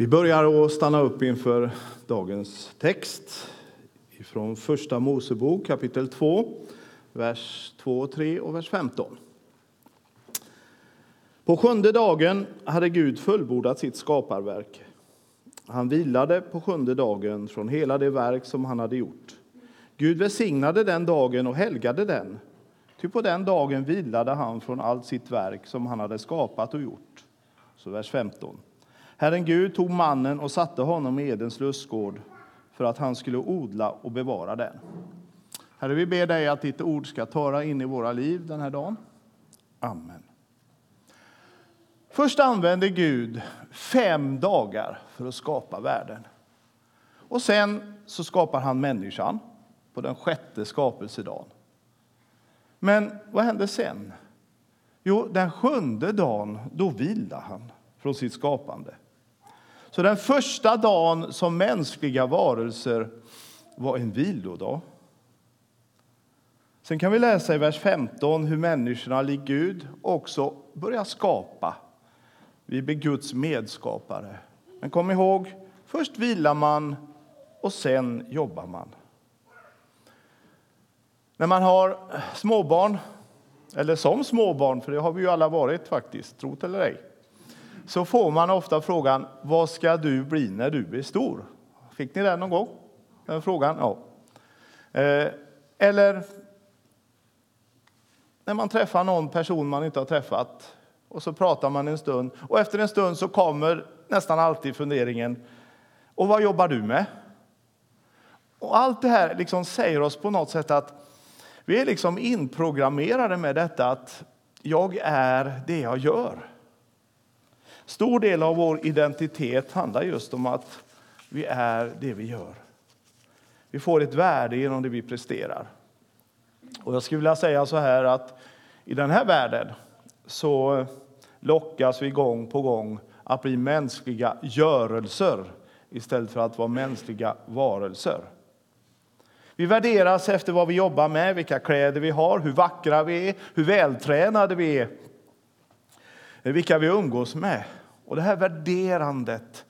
Vi börjar att stanna upp inför dagens text från Första Mosebok kapitel 2, vers 2 3 och vers 15. På sjunde dagen hade Gud fullbordat sitt skaparverk. Han vilade på sjunde dagen från hela det verk som han hade gjort. Gud välsignade den dagen och helgade den, ty på den dagen vilade han från allt sitt verk som han hade skapat och gjort. Så vers 15. Herren Gud tog mannen och satte honom i Edens lustgård för att han skulle odla och bevara den. Herre, vi ber dig att ditt ord ska tala in i våra liv den här dagen. Amen. Först använde Gud fem dagar för att skapa världen. Och sen så skapar han människan på den sjätte skapelsedagen. Men vad hände sen? Jo, den sjunde dagen då vilade han från sitt skapande. Så den första dagen som mänskliga varelser var en vilodag. Sen kan vi läsa i vers 15 hur människorna likt Gud också börjar skapa. Vi blir Guds medskapare. Men kom ihåg, först vilar man och sen jobbar man. När man har småbarn, eller som småbarn, för det har vi ju alla varit faktiskt, trot eller ej, så får man ofta frågan vad ska du bli när du blir stor? Fick ni den någon gång? Den frågan? Ja. Eh, eller när man träffar någon person man inte har träffat och så pratar man en stund och efter en stund så kommer nästan alltid funderingen och vad jobbar du med? Och allt det här liksom säger oss på något sätt att vi är liksom inprogrammerade med detta att jag är det jag gör. Stor del av vår identitet handlar just om att vi är det vi gör. Vi får ett värde genom det vi presterar. Och jag skulle vilja säga så här att i den här världen så lockas vi gång på gång att bli mänskliga görelser istället för att vara mänskliga varelser. Vi värderas efter vad vi jobbar med, vilka kläder vi har, hur vackra vi är, hur vältränade vi är, vilka vi umgås med. Och det här värderandet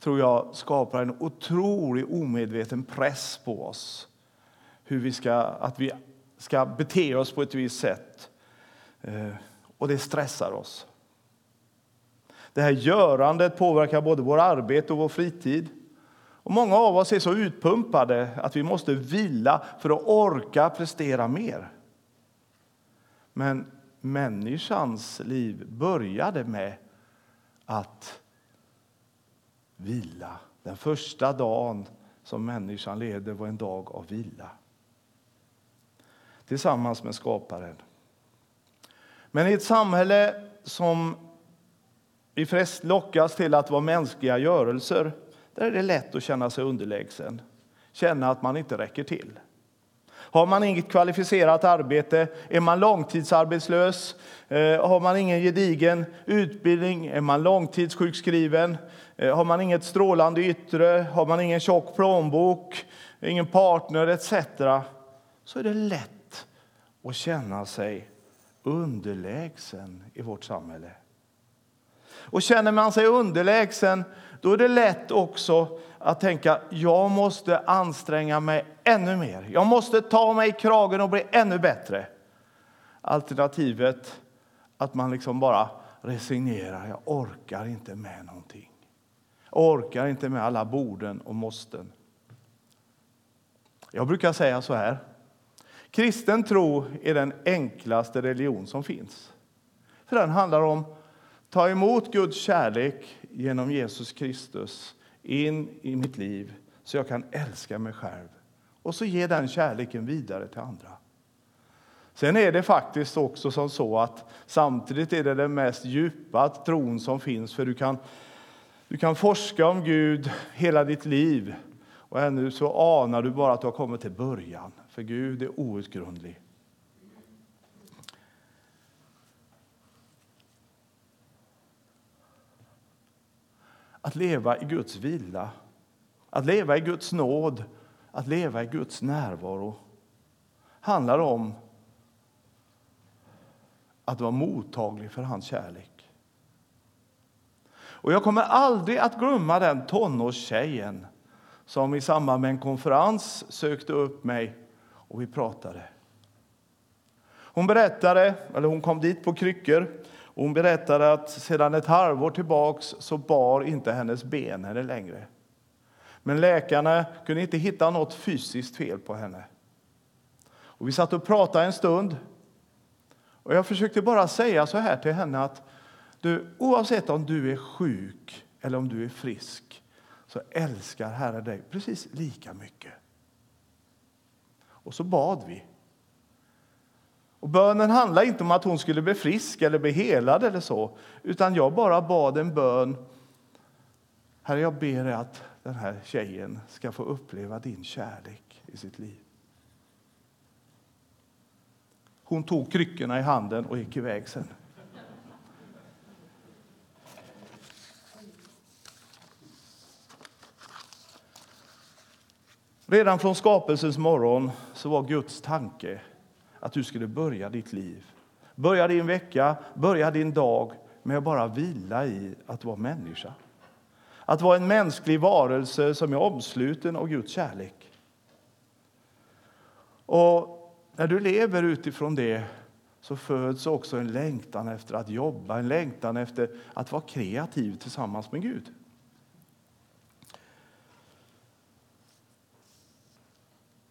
tror jag skapar en otrolig omedveten press på oss. Hur vi ska, att vi ska bete oss på ett visst sätt. Eh, och det stressar oss. Det här görandet påverkar både vårt arbete och vår fritid. Och många av oss är så utpumpade att vi måste vila för att orka prestera mer. Men människans liv började med att vila. Den första dagen som människan levde var en dag av vila. Tillsammans med skaparen. Men i ett samhälle som vi flest lockas till att vara mänskliga görelser där är det lätt att känna sig underlägsen, känna att man inte räcker till. Har man inget kvalificerat arbete, är man långtidsarbetslös, eh, har man ingen gedigen utbildning, är man långtidssjukskriven, eh, har man inget strålande yttre, har man ingen tjock plånbok, ingen partner etc. så är det lätt att känna sig underlägsen i vårt samhälle. Och känner man sig underlägsen, då är det lätt också att tänka jag måste anstränga mig ännu mer. Jag måste ta mig i kragen och bli ännu bättre. Alternativet att man liksom bara resignerar. Jag orkar inte med någonting. Jag orkar inte med alla borden och måsten. Jag brukar säga så här. Kristen tro är den enklaste religion som finns. För den handlar om ta emot Guds kärlek genom Jesus Kristus in i mitt liv så jag kan älska mig själv och så ge den kärleken vidare till andra. Sen är det faktiskt också som så att samtidigt är det den mest djupa tron som finns för du kan, du kan forska om Gud hela ditt liv och ännu så anar du bara att du har kommit till början för Gud är outgrundlig. Att leva i Guds vila, att leva i Guds nåd, att leva i Guds närvaro handlar om att vara mottaglig för hans kärlek. Och jag kommer aldrig att glömma den tonårstjejen som i samband med en konferens sökte upp mig och vi pratade. Hon berättade, eller hon kom dit på kryckor, och hon berättade att sedan ett halvår tillbaks så bar inte hennes ben henne längre. Men läkarna kunde inte hitta något fysiskt fel på henne. Och vi satt och pratade en stund. Och jag försökte bara säga så här till henne att du, oavsett om du är sjuk eller om du är frisk så älskar Herren dig precis lika mycket. Och så bad vi. Och bönen handlar inte om att hon skulle bli frisk eller bli helad eller så, utan jag bara bad en bön. Herre, jag ber dig att den här tjejen ska få uppleva din kärlek i sitt liv. Hon tog kryckorna i handen och gick iväg sen. Redan från skapelsens morgon så var Guds tanke att du skulle börja ditt liv. Börja din vecka, börja din dag med att bara vila i att vara människa. Att vara en mänsklig varelse som är omsluten av Guds kärlek. Och när du lever utifrån det så föds också en längtan efter att jobba, en längtan efter att vara kreativ tillsammans med Gud.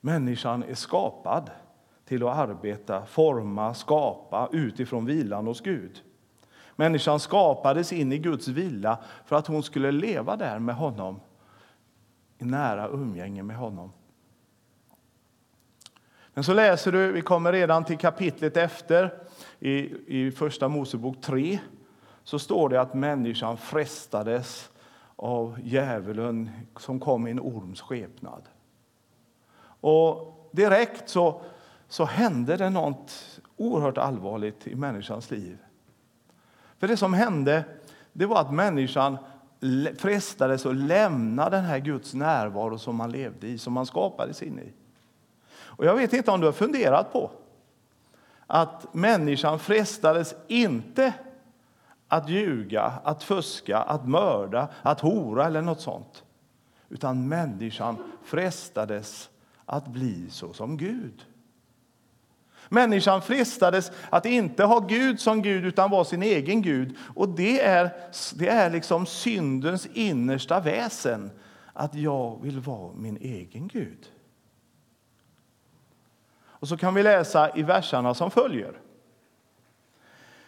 Människan är skapad till att arbeta, forma, skapa utifrån vilan hos Gud. Människan skapades in i Guds vila för att hon skulle leva där med honom i nära umgänge med honom. Men så läser du, vi kommer redan till kapitlet efter, i, i Första Mosebok 3, så står det att människan frestades av djävulen som kom i en orms skepnad. Och direkt så, så hände det något oerhört allvarligt i människans liv. För det som hände det var att människan frestades att lämna den här Guds närvaro som man levde i, som man skapades in i. Och jag vet inte om du har funderat på att människan frestades inte att ljuga, att fuska, att mörda, att hora eller något sånt. Utan människan frestades att bli så som Gud. Människan frestades att inte ha Gud som Gud utan vara sin egen Gud. Och det är, det är liksom syndens innersta väsen, att jag vill vara min egen Gud. Och så kan vi läsa i verserna som följer.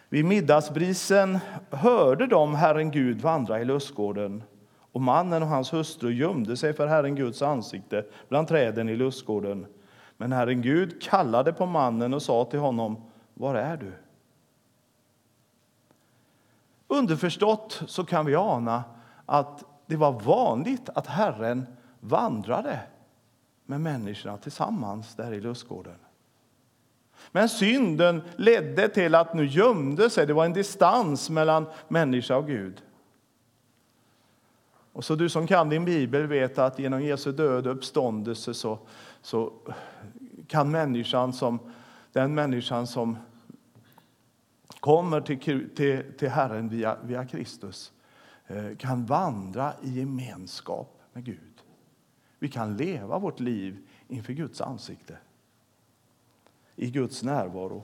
Vid middagsbrisen hörde de Herren Gud vandra i lustgården och mannen och hans hustru gömde sig för Herren Guds ansikte bland träden i lustgården. Men Herren Gud kallade på mannen och sa till honom, var är du? Underförstått så kan vi ana att det var vanligt att Herren vandrade med människorna tillsammans där i lustgården. Men synden ledde till att nu gömde sig, det var en distans mellan människa och Gud. Och så du som kan din bibel vet att genom Jesu död och uppståndelse så, så kan människan som, den människan som kommer till, till, till Herren via, via Kristus eh, kan vandra i gemenskap med Gud. Vi kan leva vårt liv inför Guds ansikte, i Guds närvaro.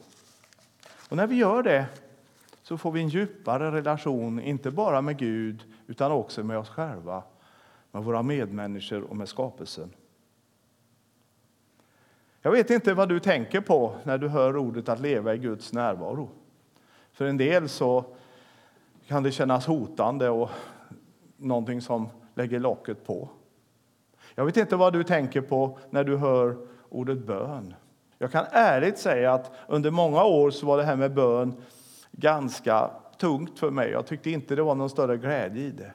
Och när vi gör det så får vi en djupare relation, inte bara med Gud utan också med oss själva, med våra medmänniskor och med skapelsen. Jag vet inte vad du tänker på när du hör ordet att leva i Guds närvaro. För en del så kan det kännas hotande och någonting som lägger locket på. Jag vet inte vad du tänker på när du hör ordet bön. Jag kan ärligt säga att under många år så var det här med bön ganska tungt för mig. Jag tyckte inte det var någon större glädje i det.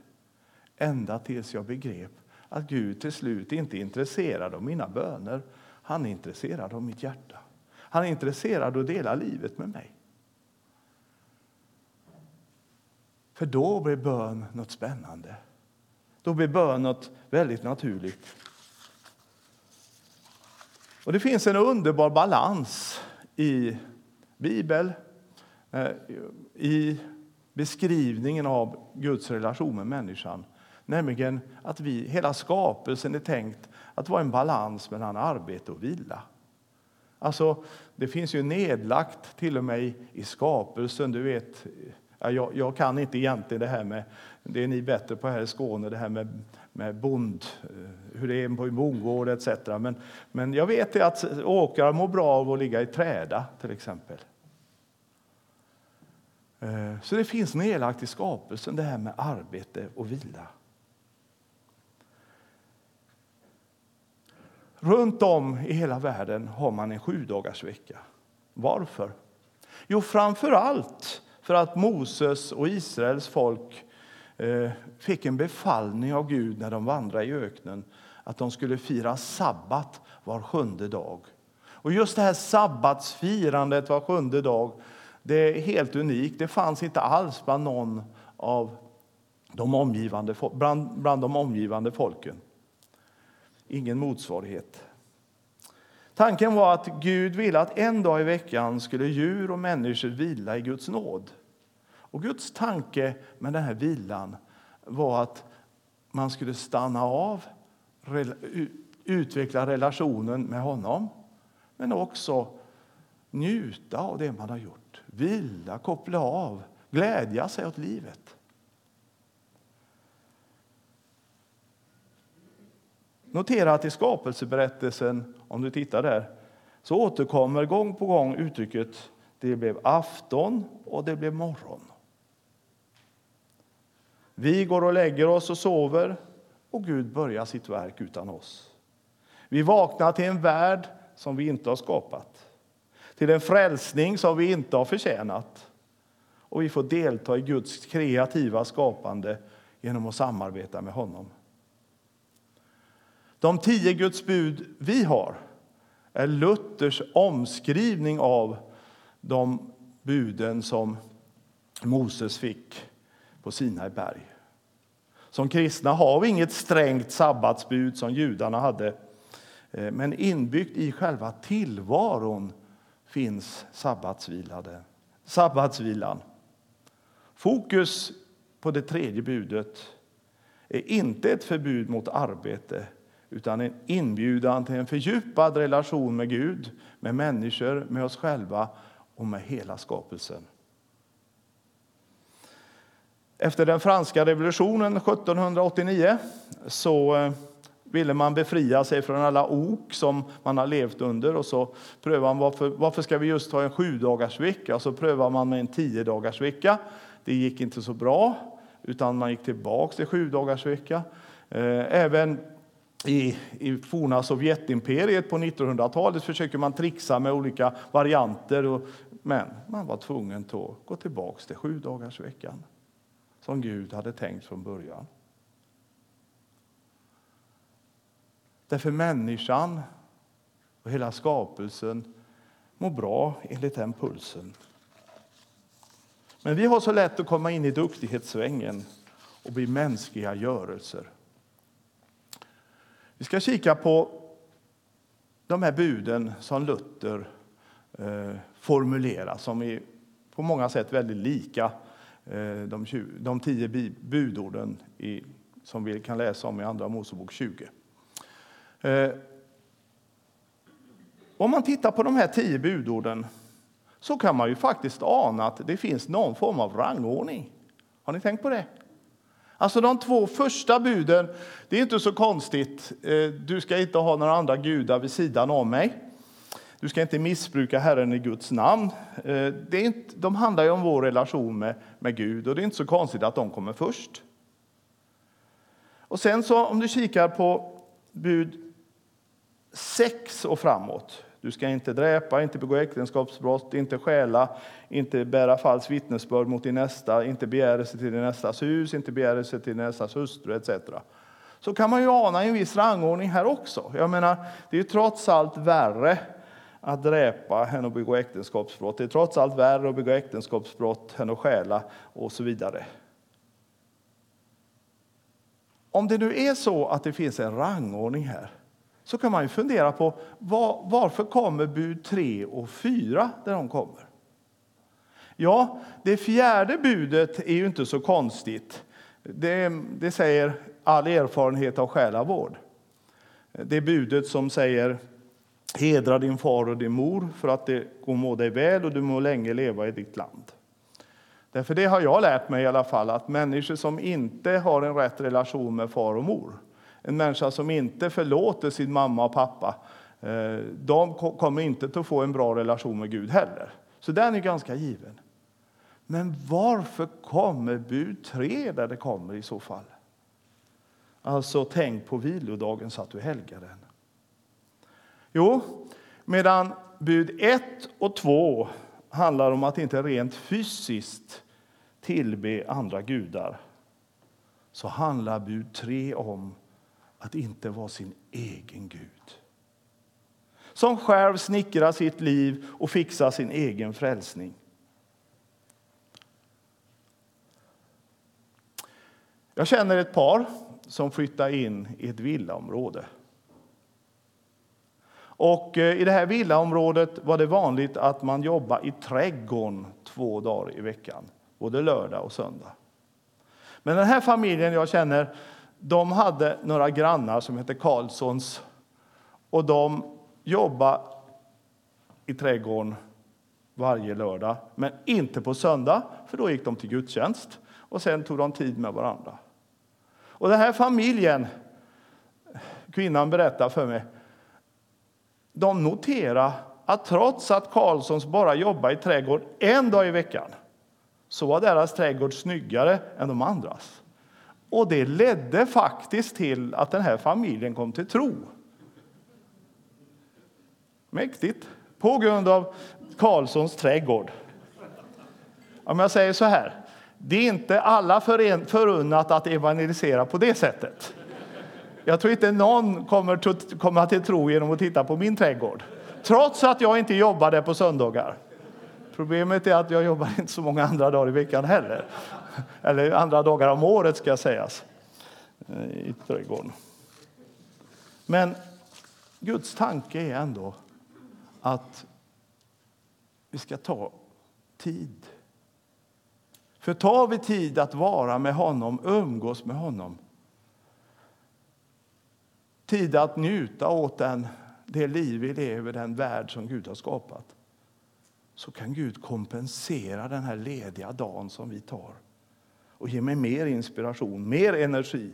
Ända tills jag begrep att Gud till slut inte är intresserad av mina böner. Han är intresserad av mitt hjärta. Han är intresserad av att dela livet med mig. För då blir bön något spännande. Då blir bön något väldigt naturligt. Och Det finns en underbar balans i Bibeln, eh, i beskrivningen av Guds relation med människan. Nämligen att vi, hela skapelsen är tänkt att vara en balans mellan arbete och vila. Alltså, det finns ju nedlagt till och med i skapelsen. Du vet, jag, jag, kan inte egentligen det här med, det är ni bättre på här i Skåne, det här med, med bond, eh, hur det är på bondgård etc. Men, men jag vet att åkrar mår bra av att ligga i träda till exempel. Eh, så det finns nedlagt i skapelsen, det här med arbete och vila. Runt om i hela världen har man en sju dagars vecka. Varför? Jo, framför allt för att Moses och Israels folk eh, fick en befallning av Gud när de vandrade i öknen att de skulle fira sabbat var sjunde dag. Och just det här sabbatsfirandet var sjunde dag det är helt unikt. Det fanns inte alls bland någon av de omgivande, bland, bland de omgivande folken. Ingen motsvarighet. Tanken var att Gud ville att en dag i veckan skulle djur och människor vila i Guds nåd. Och Guds tanke med den här vilan var att man skulle stanna av, utveckla relationen med honom men också njuta av det man har gjort. Vila, koppla av, glädja sig åt livet. Notera att i skapelseberättelsen, om du tittar där, så återkommer gång på gång uttrycket det blev afton och det blev morgon. Vi går och lägger oss och sover och Gud börjar sitt verk utan oss. Vi vaknar till en värld som vi inte har skapat, till en frälsning som vi inte har förtjänat. Och vi får delta i Guds kreativa skapande genom att samarbeta med honom. De tio Guds bud vi har är Luthers omskrivning av de buden som Moses fick på Sinai berg. Som kristna har vi inget strängt sabbatsbud som judarna hade. Eh, men inbyggt i själva tillvaron finns sabbatsvilan. Fokus på det tredje budet är inte ett förbud mot arbete utan en inbjudan till en fördjupad relation med Gud, med människor, med oss själva och med hela skapelsen. Efter den franska revolutionen 1789 så eh, ville man befria sig från alla ok som man har levt under. Och så prövar man varför, varför ska vi just ha en sju dagars vecka? Och så prövar man med en tio dagars vecka. Det gick inte så bra, utan man gick tillbaka till sju dagars vecka. Eh, även i, i forna Sovjetimperiet på 1900-talet försöker man trixa med olika varianter. Och, men man var tvungen att gå tillbaka till sju dagars veckan som Gud hade tänkt från början. Därför människan och hela skapelsen mår bra enligt den pulsen. Men vi har så lätt att komma in i duktighetssvängen och bli mänskliga görelser. Vi ska kika på de här buden som Luther eh, formulerar som är på många sätt väldigt lika eh, de, 20, de tio budorden i, som vi kan läsa om i Andra Mosebok 20. Eh, om man tittar på de här tio budorden så kan man ju faktiskt ana att det finns någon form av rangordning. Har ni tänkt på det? Alltså de två första buden, det är inte så konstigt. Eh, du ska inte ha några andra gudar vid sidan om mig. Du ska inte missbruka Herren i Guds namn. Eh, det är inte, de handlar ju om vår relation med, med Gud och det är inte så konstigt att de kommer först. Och sen så om du kikar på bud 6 och framåt. Du ska inte dräpa, inte begå äktenskapsbrott, inte stjäla, inte bära falskt vittnesbörd mot din nästa, inte begära sig till din nästas hus, inte begära sig till din nästas hustru etc. Så kan man ju ana en viss rangordning här också. Jag menar, det är ju trots allt värre att dräpa än att begå äktenskapsbrott. Det är trots allt värre att begå äktenskapsbrott än att stjäla och så vidare. Om det nu är så att det finns en rangordning här så kan man ju fundera på var, varför kommer bud 3 och 4 där de kommer. Ja, det fjärde budet är ju inte så konstigt. Det, det säger all erfarenhet av själavård. Det budet som säger hedra din far och din mor för att det går må dig väl och du må länge leva i ditt land. Därför det har jag lärt mig i alla fall, att människor som inte har en rätt relation med far och mor, en människa som inte förlåter sin mamma och pappa, eh, de kommer inte att få en bra relation med Gud heller. Så den är ganska given. Men varför kommer bud tre där det kommer i så fall? Alltså, tänk på vilodagen så att du helgar den. Jo, medan bud 1 och 2 handlar om att inte rent fysiskt tillbe andra gudar så handlar bud 3 om att inte vara sin egen Gud. Som själv snickrar sitt liv och fixar sin egen frälsning. Jag känner ett par som flyttar in i ett villaområde. Och eh, I det här villaområdet var det vanligt att man jobbade i trädgården två dagar i veckan, både lördag och söndag. Men den här familjen jag känner, de hade några grannar som hette Karlssons och de jobbade i trädgården varje lördag, men inte på söndag, för då gick de till gudstjänst och sen tog de tid med varandra. Och den här familjen, kvinnan berättar för mig, de noterar att trots att Karlssons bara jobbade i trädgården en dag i veckan så var deras trädgård snyggare än de andras. Och det ledde faktiskt till att den här familjen kom till tro. Mäktigt. På grund av Karlssons trädgård. Om jag säger så här, det är inte alla förunnat att evangelisera på det sättet. Jag tror inte någon kommer komma till tro genom att titta på min trädgård. Trots att jag inte jobbar där på söndagar. Problemet är att jag jobbar inte så många andra dagar i veckan heller. Eller andra dagar om året ska sägas. Eh, I trädgården. Men Guds tanke är ändå att vi ska ta tid. För tar vi tid att vara med honom, umgås med honom tid att njuta åt den, det liv vi lever, den värld som Gud har skapat så kan Gud kompensera den här lediga dagen som vi tar och ge mig mer inspiration, mer energi.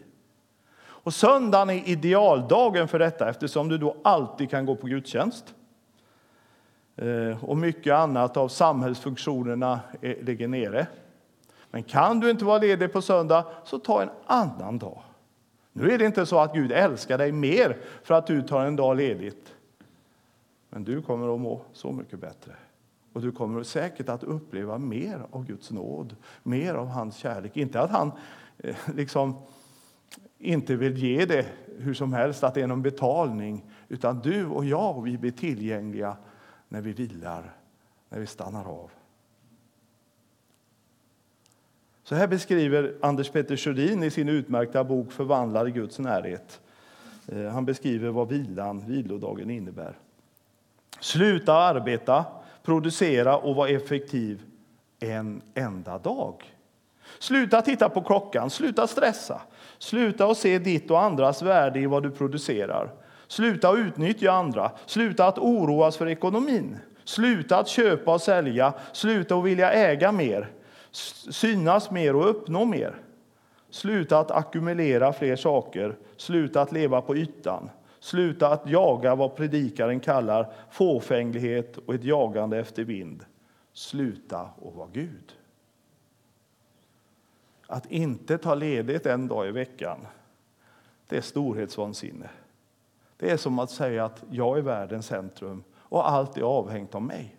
Och Söndagen är idealdagen för detta eftersom du då alltid kan gå på gudstjänst. Eh, och mycket annat av samhällsfunktionerna ligger nere. Men kan du inte vara ledig på söndag, så ta en annan dag. Nu är det inte så att Gud älskar dig mer för att du tar en dag ledigt. Men du kommer att må så mycket bättre. Och du kommer säkert att uppleva mer av Guds nåd, mer av hans kärlek. Inte att han eh, liksom inte vill ge det hur som helst, att det är någon betalning. Utan du och jag, vi blir tillgängliga när vi vilar, när vi stannar av. Så här beskriver Anders Petter Sjödin i sin utmärkta bok Förvandlad i Guds närhet. Eh, han beskriver vad vilan, vilodagen innebär. Sluta arbeta, producera och vara effektiv en enda dag. Sluta titta på klockan, sluta stressa. Sluta att se ditt och andras värde i vad du producerar. Sluta att utnyttja andra. Sluta att oroas för ekonomin. Sluta att köpa och sälja. Sluta att vilja äga mer synas mer och uppnå mer. Sluta att ackumulera fler saker, sluta att leva på ytan. Sluta att jaga vad predikaren kallar fåfänglighet och ett jagande efter vind. Sluta att vara Gud. Att inte ta ledigt en dag i veckan, det är storhetsvansinne. Det är som att säga att jag är världens centrum och allt är avhängt av mig.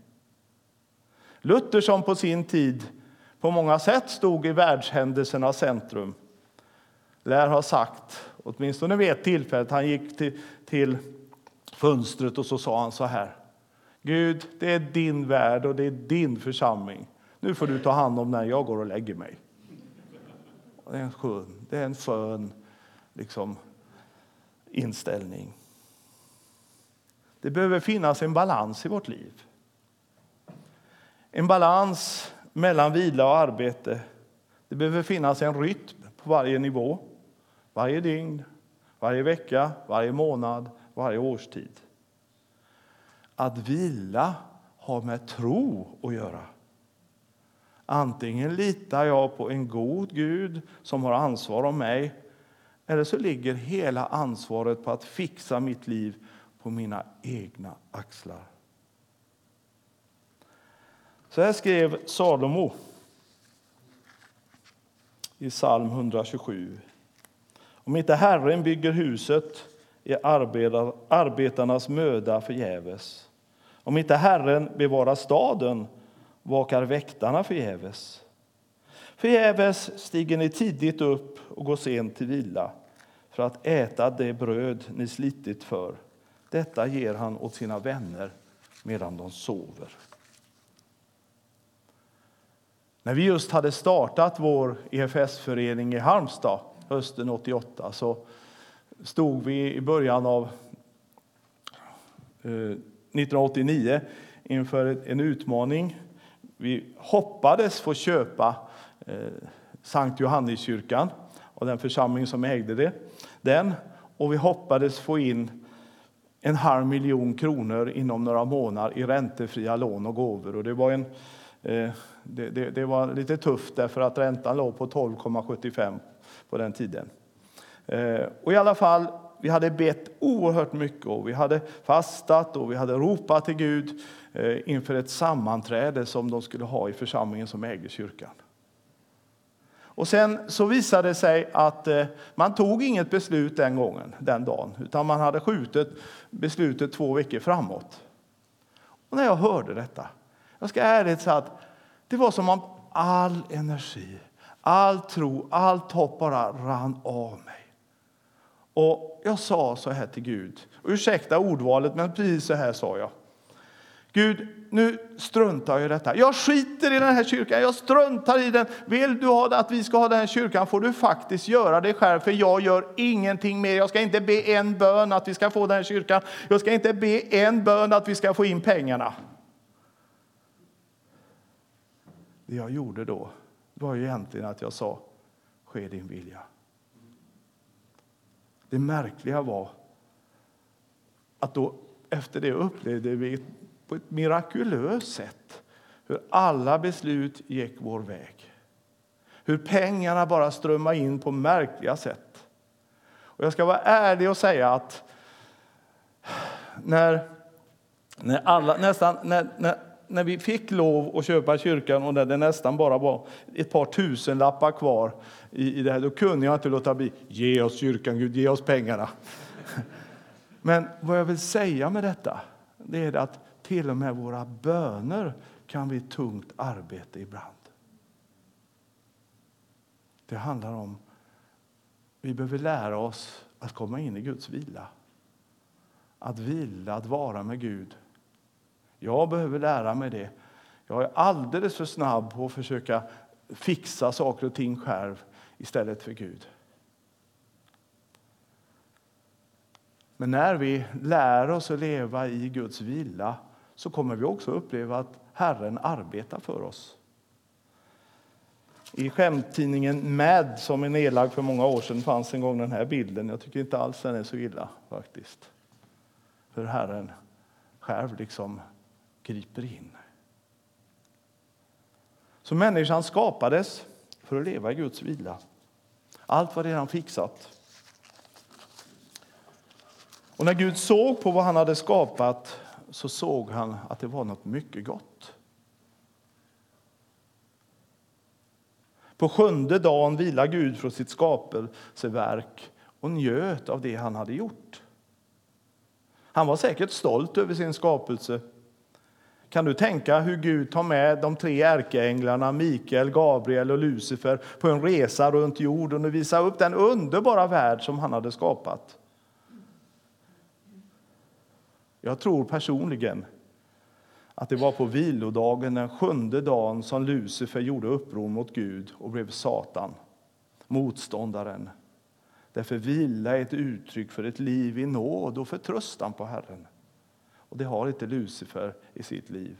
Luther som på sin tid på många sätt stod i världshändelsernas centrum lär ha sagt, åtminstone vid ett tillfälle, att han gick till, till fönstret och så sa han så här. Gud, det är din värld och det är din församling. Nu får du ta hand om när jag går och lägger mig. Det är en skön, det är en skön liksom, inställning. Det behöver finnas en balans i vårt liv. En balans mellan vila och arbete. Det behöver finnas en rytm på varje nivå, varje dygn, varje vecka, varje månad, varje årstid. Att vila har med tro att göra. Antingen litar jag på en god Gud som har ansvar om mig eller så ligger hela ansvaret på att fixa mitt liv på mina egna axlar. Så här skrev Salomo i psalm 127. Om inte Herren bygger huset är arbetarnas möda förgäves. Om inte Herren bevarar staden vakar väktarna förgäves. Förgäves stiger ni tidigt upp och går sent till vila för att äta det bröd ni slitit för. Detta ger han åt sina vänner medan de sover. När vi just hade startat vår EFS-förening i Halmstad hösten 88 så stod vi i början av eh, 1989 inför en utmaning. Vi hoppades få köpa eh, Sankt Johanneskyrkan och den församling som ägde det, den. Och vi hoppades få in en halv miljon kronor inom några månader i räntefria lån och gåvor. Och det, var en, eh, det, det, det, var lite tufft därför att räntan låg på 12,75 på den tiden. Eh, och i alla fall, vi hade bett oerhört mycket och vi hade fastat och vi hade ropat till Gud eh, inför ett sammanträde som de skulle ha i församlingen som äger kyrkan. Och sen så visade det sig att eh, man tog inget beslut den gången, den dagen, utan man hade skjutit beslutet två veckor framåt. Och när jag hörde detta, jag ska ärligt säga att det var som om all energi, all tro, allt hopp bara rann av mig. Och jag sa så här till Gud, och ursäkta ordvalet, men precis så här sa jag. Gud, nu struntar jag i detta. Jag skiter i den här kyrkan, jag struntar i den. Vill du ha att vi ska ha den här kyrkan får du faktiskt göra det själv, för jag gör ingenting mer. Jag ska inte be en bön att vi ska få den här kyrkan. Jag ska inte be en bön att vi ska få in pengarna. Det jag gjorde då var ju egentligen att jag sa, ske din vilja. Det märkliga var att då efter det upplevde vi på ett mirakulöst sätt hur alla beslut gick vår väg. Hur pengarna bara strömmade in på märkliga sätt. Och jag ska vara ärlig och säga att när, när, alla, nästan, när, när, när vi fick lov att köpa kyrkan och när det nästan bara var ett par tusen lappar kvar i, i det här, då kunde jag inte låta bli. Ge oss kyrkan, Gud, ge oss pengarna. Men vad jag vill säga med detta, det är att till och med våra böner kan bli tungt arbete ibland. Det handlar om vi behöver lära oss att komma in i Guds vila. Att vila, att vara med Gud. Jag behöver lära mig det. Jag är alldeles för snabb på att försöka fixa saker och ting själv istället för Gud. Men när vi lär oss att leva i Guds vila så kommer vi också uppleva att Herren arbetar för oss. I skämttidningen Mad, som är nedlagd för många år sedan, fanns en gång den här bilden. Jag tycker inte alls den är så illa faktiskt. För Herren själv liksom griper in. Så människan skapades för att leva i Guds vila. Allt var redan fixat. Och när Gud såg på vad han hade skapat så såg han att det var något mycket gott. På sjunde dagen vilade Gud från sitt skapelseverk och njöt av det han hade gjort. Han var säkert stolt över sin skapelse. Kan du tänka hur Gud tar med de tre ärkeänglarna Mikael, Gabriel och Lucifer på en resa runt jorden och visar upp den underbara värld som han hade skapat? Jag tror personligen att det var på vilodagen, den sjunde dagen, som Lucifer gjorde uppror mot Gud och blev Satan, motståndaren. Därför vila är ett uttryck för ett liv i nåd och förtröstan på Herren. Och det har inte Lucifer i sitt liv.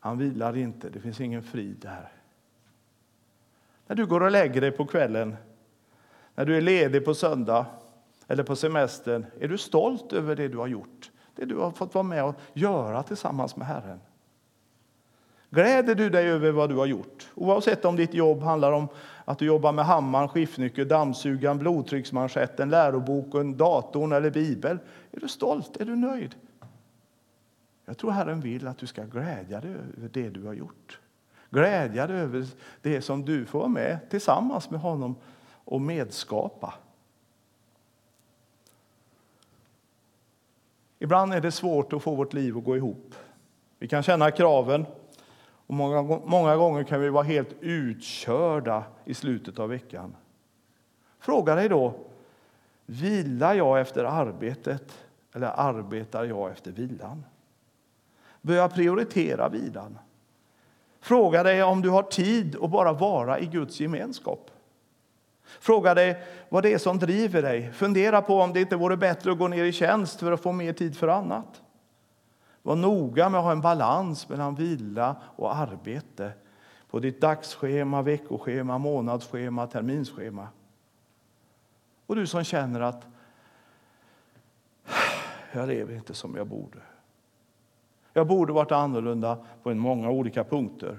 Han vilar inte, det finns ingen frid där. När du går och lägger dig på kvällen, när du är ledig på söndag eller på semestern, är du stolt över det du har gjort? Det du har fått vara med och göra tillsammans med Herren? Gläder du dig över vad du har gjort? Oavsett om ditt jobb handlar om att du jobbar med hammaren, skiftnyckeln, dammsugaren, blodtrycksmanschetten, läroboken, datorn eller Bibeln? Är du stolt? Är du nöjd? Jag tror Herren vill att du ska glädja dig över det du har gjort. Glädja dig över det som du får vara med tillsammans med honom och medskapa. Ibland är det svårt att få vårt liv att gå ihop. Vi kan känna kraven och många, många gånger kan vi vara helt utkörda i slutet av veckan. Fråga dig då, vilar jag efter arbetet eller arbetar jag efter vilan? Börja prioritera vilan. Fråga dig om du har tid att bara vara i Guds gemenskap. Fråga dig vad det är som driver dig. Fundera på om det inte vore bättre att gå ner i tjänst för att få mer tid för annat. Var noga med att ha en balans mellan vila och arbete på ditt dagsschema, veckoschema, månadsschema, terminsschema. Och du som känner att jag lever inte som jag borde. Jag borde varit annorlunda på många olika punkter.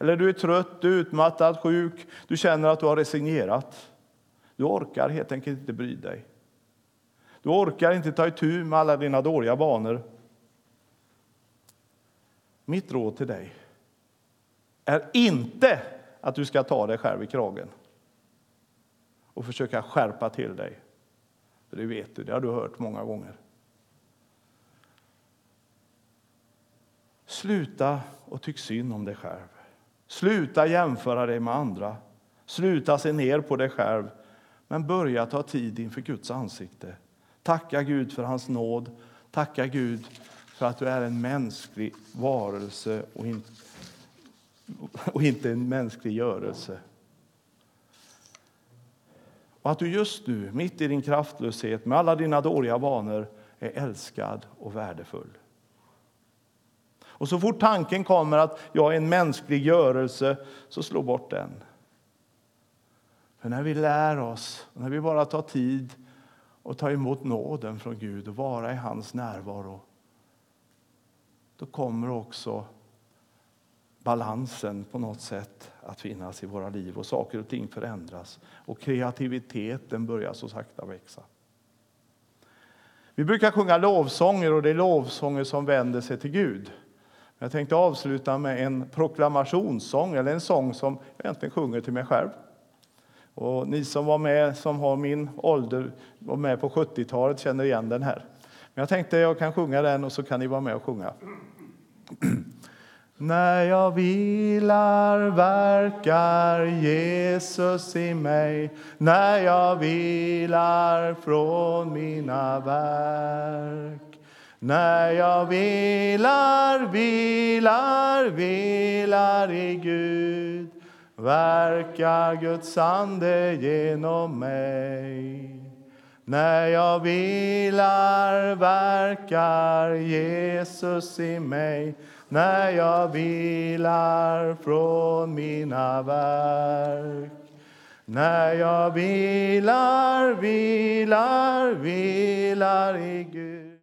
Eller du är trött, utmattad, sjuk, du känner att du har resignerat. Du orkar helt enkelt inte bry dig. Du orkar inte ta itu med alla dina dåliga vanor. Mitt råd till dig är inte att du ska ta dig själv i kragen och försöka skärpa till dig. För det vet du, det har du hört många gånger. Sluta och tyck synd om dig själv. Sluta jämföra dig med andra. Sluta se ner på dig själv. Men börja ta tid inför Guds ansikte. Tacka Gud för hans nåd. Tacka Gud för att du är en mänsklig varelse och inte, och inte en mänsklig görelse. Och att du just nu, mitt i din kraftlöshet, med alla dina dåliga vanor, är älskad och värdefull. Och så fort tanken kommer att jag är en mänsklig görelse, så slå bort den. För när vi lär oss, när vi bara tar tid och tar emot nåden från Gud och vara i hans närvaro, då kommer också balansen på något sätt att finnas i våra liv och saker och ting förändras och kreativiteten börjar så sakta växa. Vi brukar sjunga lovsånger och det är lovsånger som vänder sig till Gud. Jag tänkte avsluta med en proklamationssång, eller en sång som jag egentligen sjunger till mig själv. Och ni som var med, som har min ålder, var med på 70-talet, känner igen den här. Men jag tänkte jag kan sjunga den och så kan ni vara med och sjunga. När jag vilar verkar Jesus i mig När jag vilar från mina verk när jag vilar, vilar, vilar i Gud verkar Guds ande genom mig. När jag vilar verkar Jesus i mig när jag vilar från mina verk. När jag vilar, vilar, vilar i Gud